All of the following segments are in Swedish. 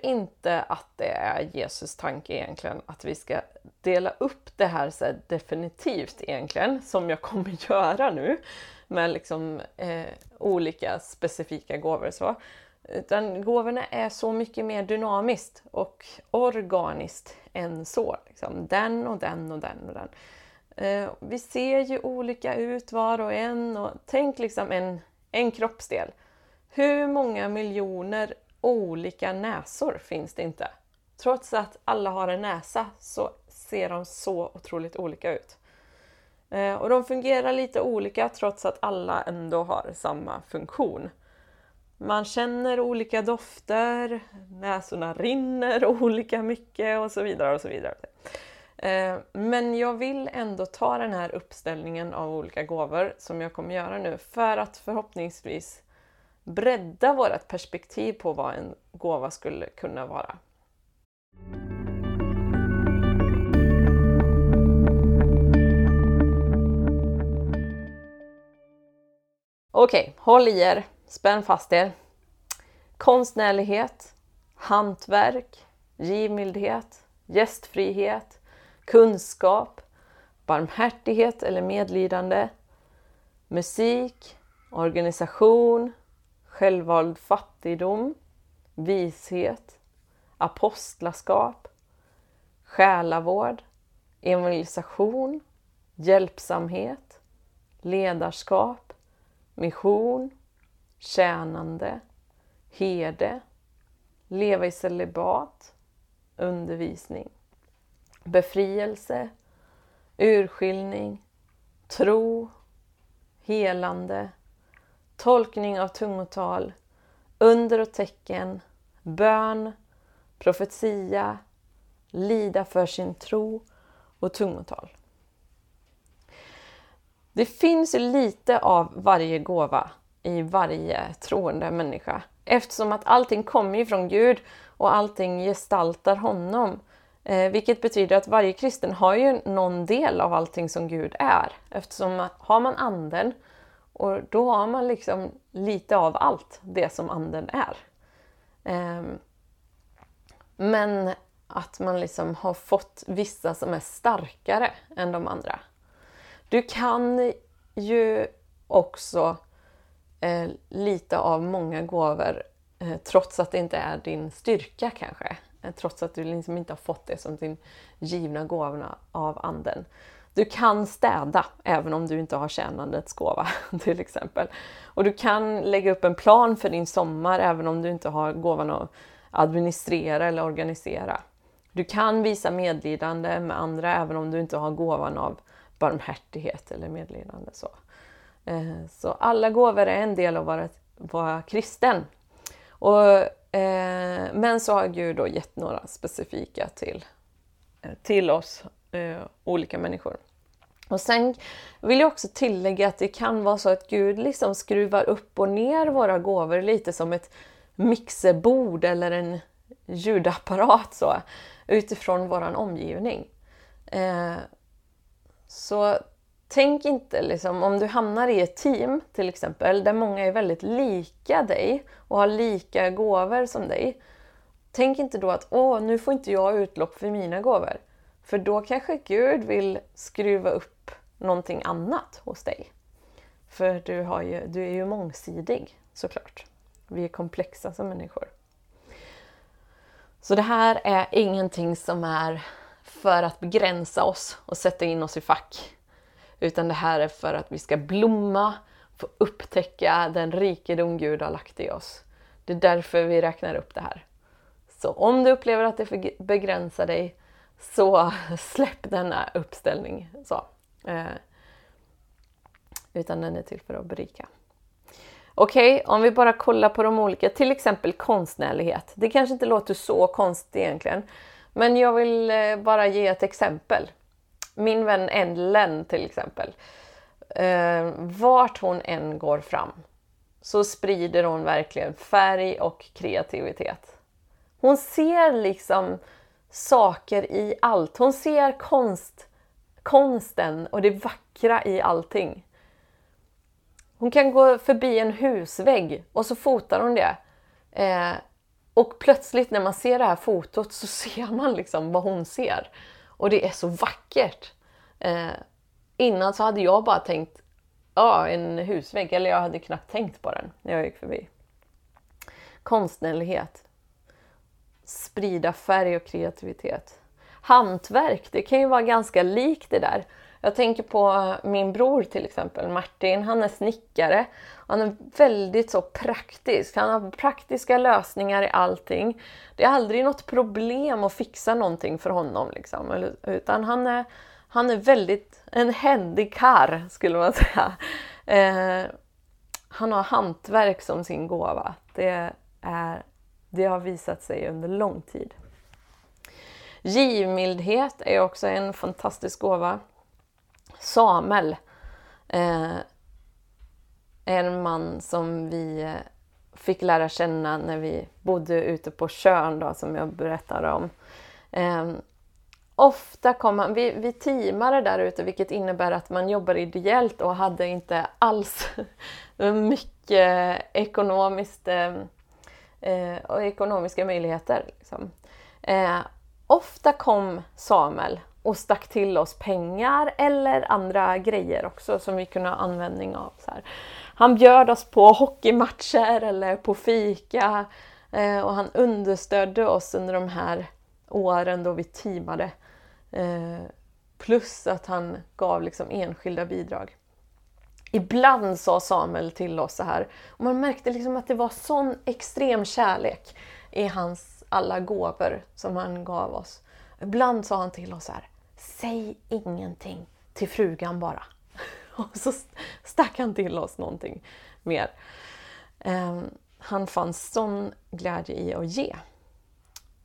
tror inte att det är Jesus tanke egentligen att vi ska dela upp det här så här definitivt egentligen, som jag kommer göra nu med liksom, eh, olika specifika gåvor. Så. Utan gåvorna är så mycket mer dynamiskt och organiskt än så. Liksom. Den och den och den och den. Eh, vi ser ju olika ut var och en och tänk liksom en, en kroppsdel. Hur många miljoner olika näsor finns det inte? Trots att alla har en näsa så ser de så otroligt olika ut. Eh, och de fungerar lite olika trots att alla ändå har samma funktion. Man känner olika dofter, näsorna rinner olika mycket och så vidare. och så vidare. Eh, men jag vill ändå ta den här uppställningen av olika gåvor som jag kommer göra nu för att förhoppningsvis bredda vårt perspektiv på vad en gåva skulle kunna vara. Okej, okay, håll i er, spänn fast er. Konstnärlighet, hantverk, givmildhet, gästfrihet, kunskap, barmhärtighet eller medlidande, musik, organisation, självvald fattigdom, vishet, apostlaskap, själavård, evangelisation, hjälpsamhet, ledarskap, mission, tjänande, herde, leva i celibat, undervisning, befrielse, urskiljning, tro, helande, tolkning av tungotal, under och tecken, bön, profetia, lida för sin tro och tungotal. Det finns lite av varje gåva i varje troende människa eftersom att allting kommer ifrån Gud och allting gestaltar honom. Eh, vilket betyder att varje kristen har ju någon del av allting som Gud är. Eftersom har man anden och då har man liksom lite av allt det som anden är. Ehm, men att man liksom har fått vissa som är starkare än de andra. Du kan ju också eh, lite av många gåvor eh, trots att det inte är din styrka kanske. Eh, trots att du liksom inte har fått det som din givna gåva av anden. Du kan städa även om du inte har tjänandets gåva till exempel. Och du kan lägga upp en plan för din sommar även om du inte har gåvan att administrera eller organisera. Du kan visa medlidande med andra även om du inte har gåvan av barmhärtighet eller medlidande. Så. Eh, så alla gåvor är en del av att vara kristen. Och, eh, men så har Gud då gett några specifika till, eh, till oss Eh, olika människor. Och sen vill jag också tillägga att det kan vara så att Gud liksom skruvar upp och ner våra gåvor lite som ett mixerbord eller en ljudapparat så, utifrån vår omgivning. Eh, så tänk inte liksom, om du hamnar i ett team till exempel där många är väldigt lika dig och har lika gåvor som dig. Tänk inte då att åh, nu får inte jag utlopp för mina gåvor. För då kanske Gud vill skruva upp någonting annat hos dig. För du, har ju, du är ju mångsidig såklart. Vi är komplexa som människor. Så det här är ingenting som är för att begränsa oss och sätta in oss i fack. Utan det här är för att vi ska blomma, få upptäcka den rikedom Gud har lagt i oss. Det är därför vi räknar upp det här. Så om du upplever att det begränsar dig, så släpp denna uppställning. Så. Eh, utan den är till för att berika. Okej, okay, om vi bara kollar på de olika, till exempel konstnärlighet. Det kanske inte låter så konstigt egentligen, men jag vill eh, bara ge ett exempel. Min vän Ellen till exempel. Eh, vart hon än går fram så sprider hon verkligen färg och kreativitet. Hon ser liksom saker i allt. Hon ser konst, konsten och det vackra i allting. Hon kan gå förbi en husvägg och så fotar hon det. Eh, Och plötsligt när man ser det här fotot så ser man liksom vad hon ser. Och det är så vackert. Eh, innan så hade jag bara tänkt ja, en husvägg, eller jag hade knappt tänkt på den när jag gick förbi. Konstnärlighet. Sprida färg och kreativitet. Hantverk, det kan ju vara ganska likt det där. Jag tänker på eh, min bror till exempel, Martin. Han är snickare. Han är väldigt så praktisk. Han har praktiska lösningar i allting. Det är aldrig något problem att fixa någonting för honom. Liksom. Utan han är, han är väldigt en händig karl skulle man säga. Eh, han har hantverk som sin gåva. Det, är, det har visat sig under lång tid. Givmildhet är också en fantastisk gåva. Samuel. Eh, en man som vi eh, fick lära känna när vi bodde ute på Tjörn då, som jag berättade om. Eh, ofta kom han, vi, vi teamade där ute vilket innebär att man jobbar ideellt och hade inte alls mycket ekonomiskt eh, Eh, och ekonomiska möjligheter. Liksom. Eh, ofta kom Samuel och stack till oss pengar eller andra grejer också som vi kunde ha användning av. Så här. Han bjöd oss på hockeymatcher eller på fika eh, och han understödde oss under de här åren då vi teamade. Eh, plus att han gav liksom enskilda bidrag. Ibland sa Samuel till oss så här och man märkte liksom att det var sån extrem kärlek i hans alla gåvor som han gav oss. Ibland sa han till oss så här Säg ingenting till frugan bara. Och så stack han till oss någonting mer. Ehm, han fann sån glädje i att ge.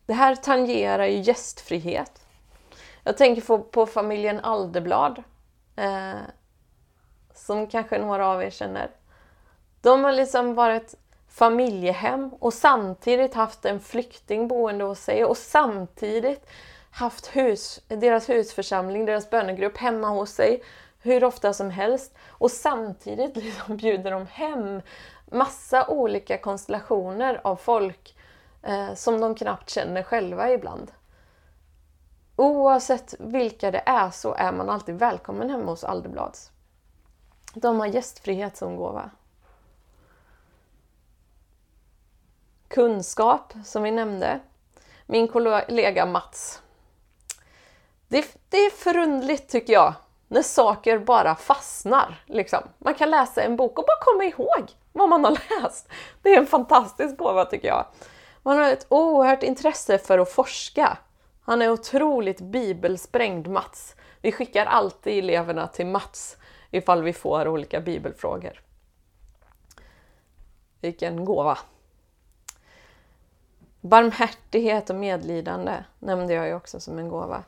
Det här tangerar ju gästfrihet. Jag tänker på, på familjen Aldeblad. Ehm, som kanske några av er känner. De har liksom varit familjehem och samtidigt haft en flykting boende hos sig och samtidigt haft hus, deras husförsamling, deras bönegrupp hemma hos sig hur ofta som helst och samtidigt liksom bjuder de hem massa olika konstellationer av folk eh, som de knappt känner själva ibland. Oavsett vilka det är så är man alltid välkommen hemma hos Aldeblads. De har gästfrihet som gåva. Kunskap, som vi nämnde. Min kollega Mats det, det är förundligt tycker jag, när saker bara fastnar. Liksom. Man kan läsa en bok och bara komma ihåg vad man har läst. Det är en fantastisk gåva tycker jag. Man har ett oerhört intresse för att forska. Han är otroligt bibelsprängd, Mats. Vi skickar alltid eleverna till Mats ifall vi får olika bibelfrågor. Vilken gåva! Barmhärtighet och medlidande nämnde jag ju också som en gåva.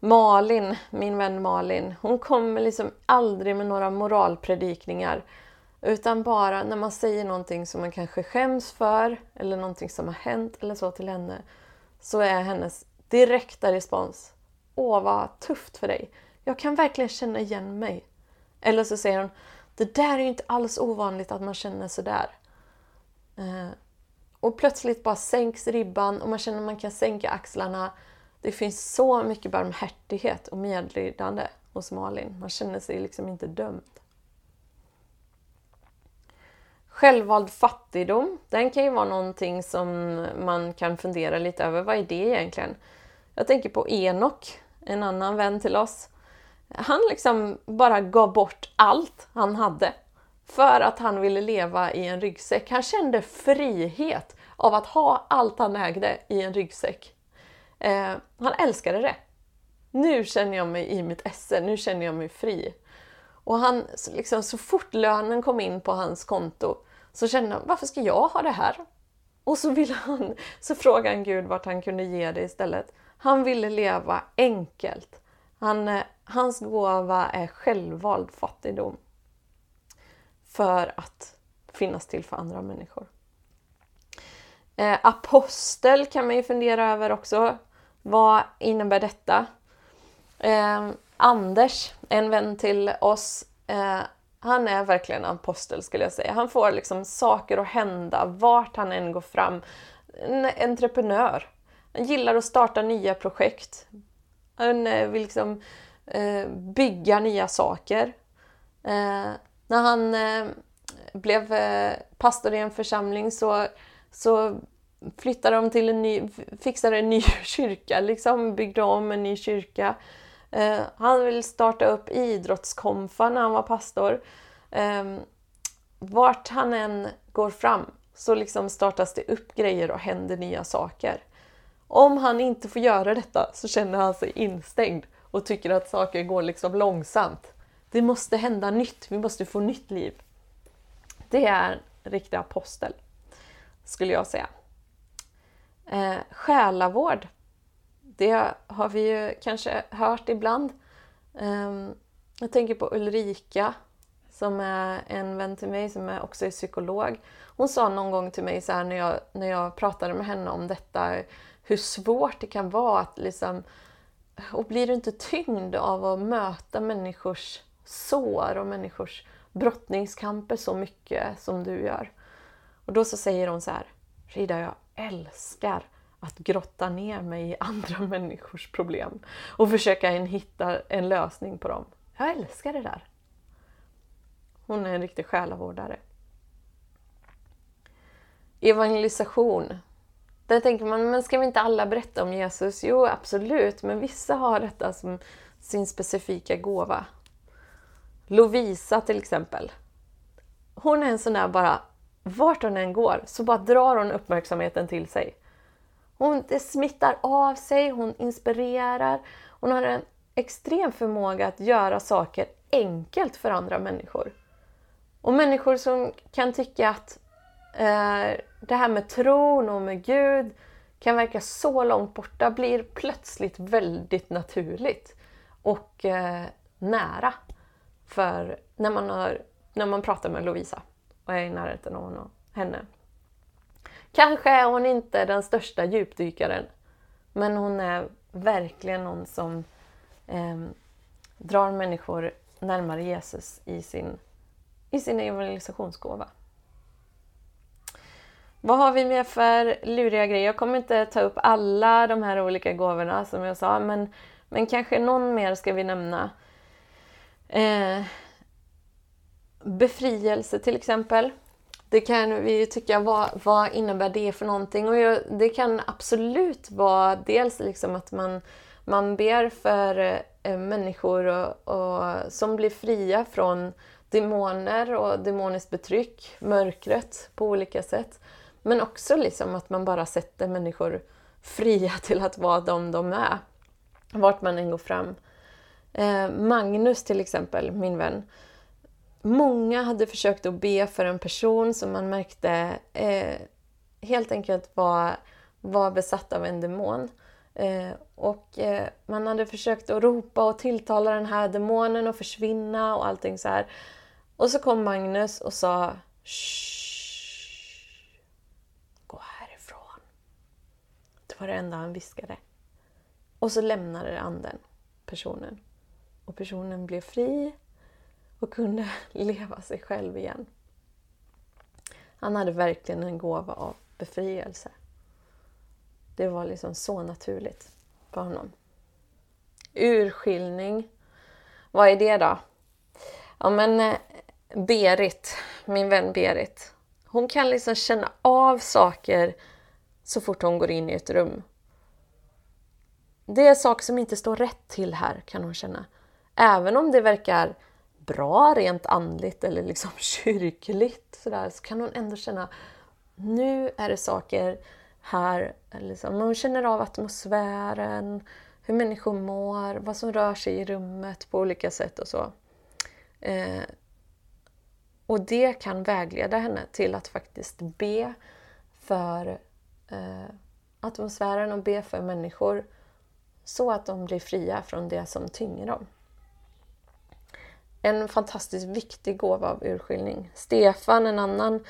Malin, min vän Malin, hon kommer liksom aldrig med några moralpredikningar. Utan bara när man säger någonting som man kanske skäms för eller någonting som har hänt eller så till henne så är hennes direkta respons Åh, vad tufft för dig. Jag kan verkligen känna igen mig. Eller så säger hon Det där är ju inte alls ovanligt att man känner sådär. Eh, och plötsligt bara sänks ribban och man känner att man kan sänka axlarna det finns så mycket barmhärtighet och medlidande hos Malin. Man känner sig liksom inte dömd. Självvald fattigdom, den kan ju vara någonting som man kan fundera lite över. Vad är det egentligen? Jag tänker på Enok, en annan vän till oss. Han liksom bara gav bort allt han hade för att han ville leva i en ryggsäck. Han kände frihet av att ha allt han ägde i en ryggsäck. Eh, han älskade det. Nu känner jag mig i mitt esse, nu känner jag mig fri. Och han, liksom, så fort lönen kom in på hans konto så kände han, varför ska jag ha det här? Och så, ville han, så frågade han Gud vart han kunde ge det istället. Han ville leva enkelt. Han, eh, hans gåva är självvald fattigdom. För att finnas till för andra människor. Eh, apostel kan man ju fundera över också. Vad innebär detta? Eh, Anders, en vän till oss, eh, han är verkligen apostel skulle jag säga. Han får liksom saker att hända vart han än går fram. en entreprenör. Han gillar att starta nya projekt. Han eh, vill liksom eh, bygga nya saker. Eh, när han eh, blev eh, pastor i en församling så, så flyttade de till en ny, fixade en ny kyrka, liksom byggde om en ny kyrka. Eh, han vill starta upp idrottskomfa när han var pastor. Eh, vart han än går fram så liksom startas det upp grejer och händer nya saker. Om han inte får göra detta så känner han sig instängd och tycker att saker går liksom långsamt. Det måste hända nytt, vi måste få nytt liv. Det är en riktig apostel, skulle jag säga. Eh, själavård, det har vi ju kanske hört ibland. Eh, jag tänker på Ulrika som är en vän till mig som är också är psykolog. Hon sa någon gång till mig så här när jag, när jag pratade med henne om detta, hur svårt det kan vara att liksom... Och blir du inte tyngd av att möta människors sår och människors brottningskamper så mycket som du gör? Och då så säger hon så här, Frida, jag älskar att grotta ner mig i andra människors problem och försöka hitta en lösning på dem. Jag älskar det där. Hon är en riktig själavårdare. Evangelisation. Där tänker man, men ska vi inte alla berätta om Jesus? Jo, absolut, men vissa har detta som sin specifika gåva. Lovisa till exempel. Hon är en sån där bara, vart hon än går så bara drar hon uppmärksamheten till sig. Hon, det smittar av sig, hon inspirerar. Hon har en extrem förmåga att göra saker enkelt för andra människor. Och människor som kan tycka att Eh, det här med tron och med Gud kan verka så långt borta blir plötsligt väldigt naturligt och eh, nära för när man, har, när man pratar med Lovisa och är i närheten av honom, henne. Kanske är hon inte den största djupdykaren men hon är verkligen någon som eh, drar människor närmare Jesus i sin i sin evangelisationsgåva. Vad har vi mer för luriga grejer? Jag kommer inte ta upp alla de här olika gåvorna som jag sa, men, men kanske någon mer ska vi nämna. Eh, befrielse till exempel. Det kan vi tycka, vad, vad innebär det för någonting? Och jag, det kan absolut vara dels liksom att man, man ber för eh, människor och, och, som blir fria från demoner och demoniskt betryck, mörkret på olika sätt. Men också liksom att man bara sätter människor fria till att vara de de är, vart man än går fram. Eh, Magnus till exempel, min vän. Många hade försökt att be för en person som man märkte eh, helt enkelt var, var besatt av en demon. Eh, och eh, man hade försökt att ropa och tilltala den här demonen och försvinna och allting så här. Och så kom Magnus och sa Shh, Gå härifrån. Var det enda han viskade. Och så lämnade anden personen. Och personen blev fri och kunde leva sig själv igen. Han hade verkligen en gåva av befrielse. Det var liksom så naturligt för honom. Urskiljning. Vad är det då? Ja, men eh, Berit, min vän Berit, hon kan liksom känna av saker så fort hon går in i ett rum. Det är saker som inte står rätt till här, kan hon känna. Även om det verkar bra rent andligt eller liksom kyrkligt sådär, så kan hon ändå känna nu är det saker här. Liksom, hon känner av atmosfären, hur människor mår, vad som rör sig i rummet på olika sätt och så. Eh, och det kan vägleda henne till att faktiskt be för eh, atmosfären och be för människor så att de blir fria från det som tynger dem. En fantastiskt viktig gåva av urskiljning. Stefan, en annan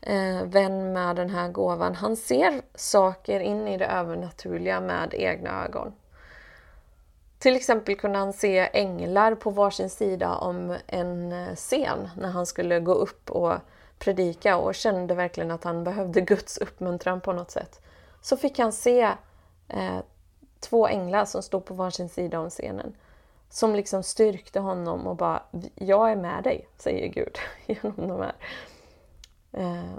eh, vän med den här gåvan, han ser saker in i det övernaturliga med egna ögon. Till exempel kunde han se änglar på varsin sida om en eh, scen när han skulle gå upp och predika och kände verkligen att han behövde Guds uppmuntran på något sätt. så fick han se eh, två änglar som stod på varsin sida om scenen. Som liksom styrkte honom och bara, jag är med dig, säger Gud genom de här. Eh,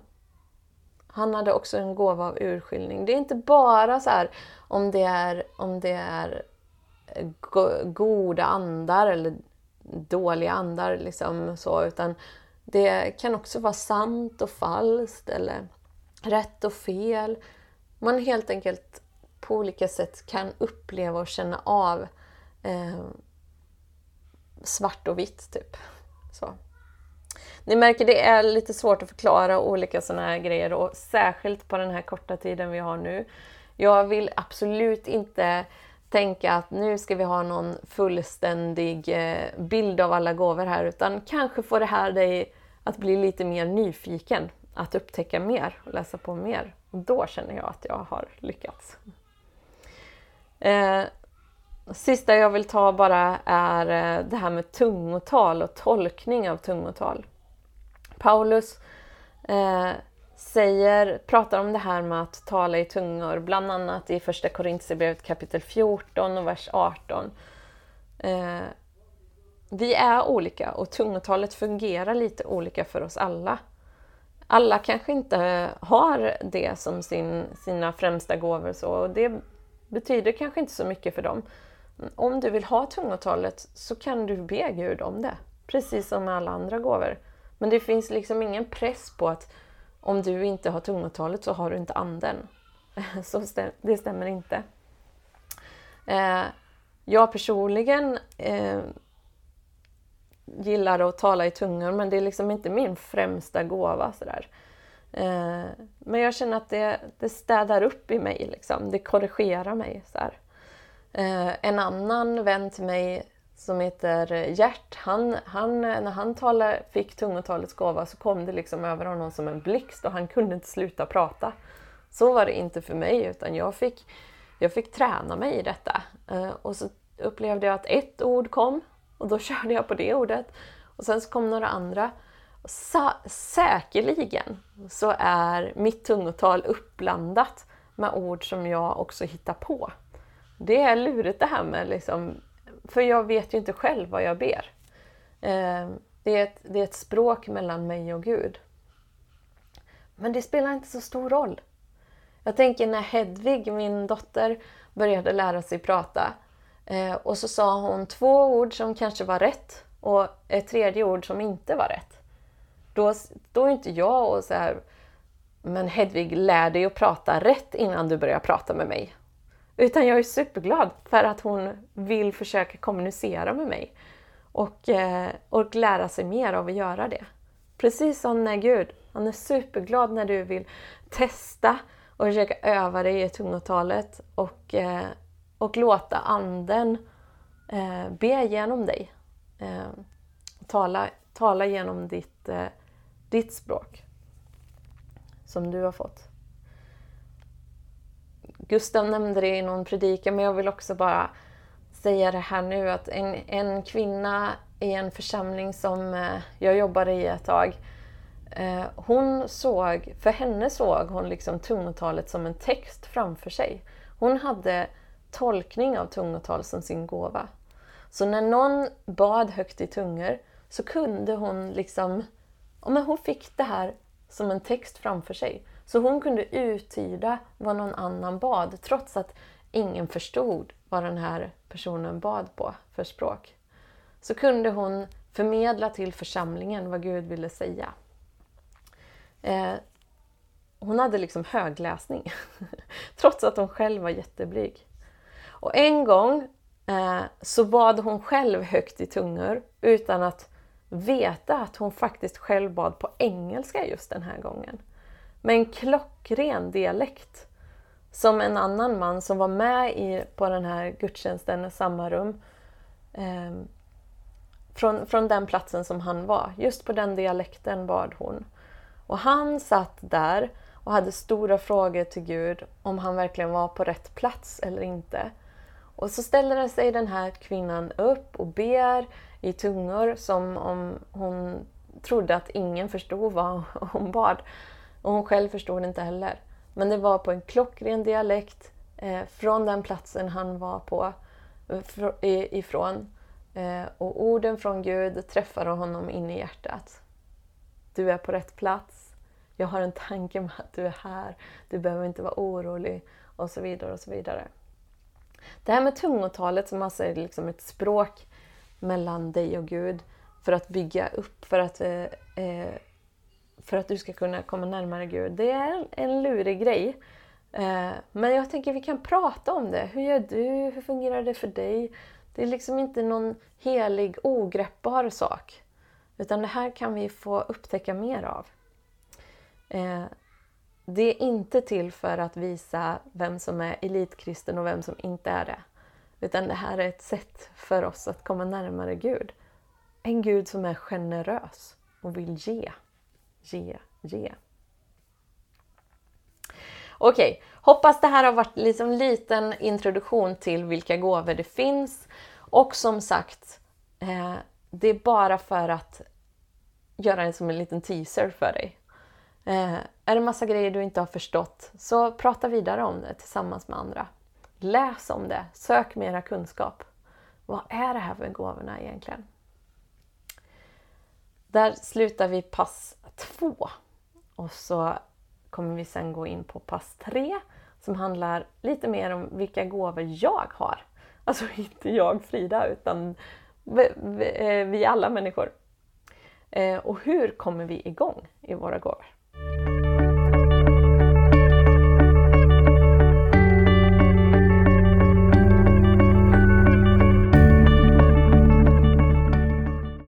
han hade också en gåva av urskiljning. Det är inte bara så här om det är, om det är eh, goda andar eller dåliga andar liksom så, utan det kan också vara sant och falskt eller rätt och fel. Man helt enkelt på olika sätt kan uppleva och känna av eh, svart och vitt, typ. Så. Ni märker det är lite svårt att förklara olika sådana här grejer och särskilt på den här korta tiden vi har nu. Jag vill absolut inte tänka att nu ska vi ha någon fullständig eh, bild av alla gåvor här utan kanske får det här dig att bli lite mer nyfiken, att upptäcka mer och läsa på mer. Och då känner jag att jag har lyckats. Eh, sista jag vill ta bara är eh, det här med tungotal och tolkning av tungotal. Paulus eh, säger, pratar om det här med att tala i tungor, bland annat i första Korintierbrevet kapitel 14 och vers 18. Eh, vi är olika och tungotalet fungerar lite olika för oss alla. Alla kanske inte har det som sin, sina främsta gåvor så, och det betyder kanske inte så mycket för dem. Om du vill ha tungotalet så kan du be Gud om det, precis som med alla andra gåvor. Men det finns liksom ingen press på att om du inte har tungotalet så har du inte anden. Så det stämmer inte. Eh, jag personligen eh, gillar att tala i tungor men det är liksom inte min främsta gåva. Sådär. Eh, men jag känner att det, det städar upp i mig, liksom. det korrigerar mig. Eh, en annan vän till mig som heter Gert, han, han, när han talade, fick tungotalets gåva så kom det liksom över honom som en blixt och han kunde inte sluta prata. Så var det inte för mig utan jag fick, jag fick träna mig i detta. Eh, och så upplevde jag att ett ord kom och då körde jag på det ordet. Och sen så kom några andra. Sa säkerligen så är mitt tungotal uppblandat med ord som jag också hittar på. Det är lurigt det här med liksom för jag vet ju inte själv vad jag ber. Eh, det är, ett, det är ett språk mellan mig och Gud. Men det spelar inte så stor roll. Jag tänker när Hedvig, min dotter, började lära sig prata eh, och så sa hon två ord som kanske var rätt och ett tredje ord som inte var rätt. Då, då är inte jag och så här, men Hedvig, lär dig att prata rätt innan du börjar prata med mig. Utan jag är superglad för att hon vill försöka kommunicera med mig och, eh, och lära sig mer av att göra det. Precis som när Gud, han är superglad när du vill testa och försöka öva dig i tungotalet och, eh, och låta anden eh, be genom dig. Eh, tala, tala genom ditt, eh, ditt språk som du har fått. Gustav nämnde det i någon predikan, men jag vill också bara säga det här nu att en, en kvinna i en församling som eh, jag jobbade i ett tag, eh, hon såg, för henne såg hon liksom tungotalet som en text framför sig. Hon hade tolkning av tungotal som sin gåva. Så när någon bad högt i tungor så kunde hon liksom, ja, men hon fick det här som en text framför sig. Så hon kunde uttyda vad någon annan bad trots att ingen förstod vad den här personen bad på för språk. Så kunde hon förmedla till församlingen vad Gud ville säga. Eh, hon hade liksom högläsning trots att hon själv var jätteblyg. Och en gång eh, så bad hon själv högt i tungor utan att veta att hon faktiskt själv bad på engelska just den här gången med en klockren dialekt. Som en annan man som var med i, på den här gudstjänsten i samma rum. Eh, från, från den platsen som han var. Just på den dialekten bad hon. Och han satt där och hade stora frågor till Gud om han verkligen var på rätt plats eller inte. Och så ställer sig den här kvinnan upp och ber i tungor som om hon trodde att ingen förstod vad hon bad. Och hon själv förstod inte heller. Men det var på en klockren dialekt eh, från den platsen han var på eh, ifrån. Eh, och orden från Gud träffade honom in i hjärtat. Du är på rätt plats. Jag har en tanke med att du är här. Du behöver inte vara orolig. Och så vidare och så vidare. Det här med tungotalet som alltså är liksom ett språk mellan dig och Gud för att bygga upp, för att, eh, eh för att du ska kunna komma närmare Gud. Det är en lurig grej. Eh, men jag tänker vi kan prata om det. Hur gör du? Hur fungerar det för dig? Det är liksom inte någon helig, ogreppbar sak. Utan det här kan vi få upptäcka mer av. Eh, det är inte till för att visa vem som är elitkristen och vem som inte är det. Utan det här är ett sätt för oss att komma närmare Gud. En Gud som är generös och vill ge, ge, ge. Okej, okay. hoppas det här har varit liksom en liten introduktion till vilka gåvor det finns. Och som sagt, eh, det är bara för att göra en som en liten teaser för dig. Eh, är det massa grejer du inte har förstått, så prata vidare om det tillsammans med andra. Läs om det, sök mera kunskap. Vad är det här för gåvorna egentligen? Där slutar vi pass två. Och så kommer vi sen gå in på pass tre som handlar lite mer om vilka gåvor jag har. Alltså inte jag Frida, utan vi, eh, alla människor. Eh, och hur kommer vi igång i våra gåvor?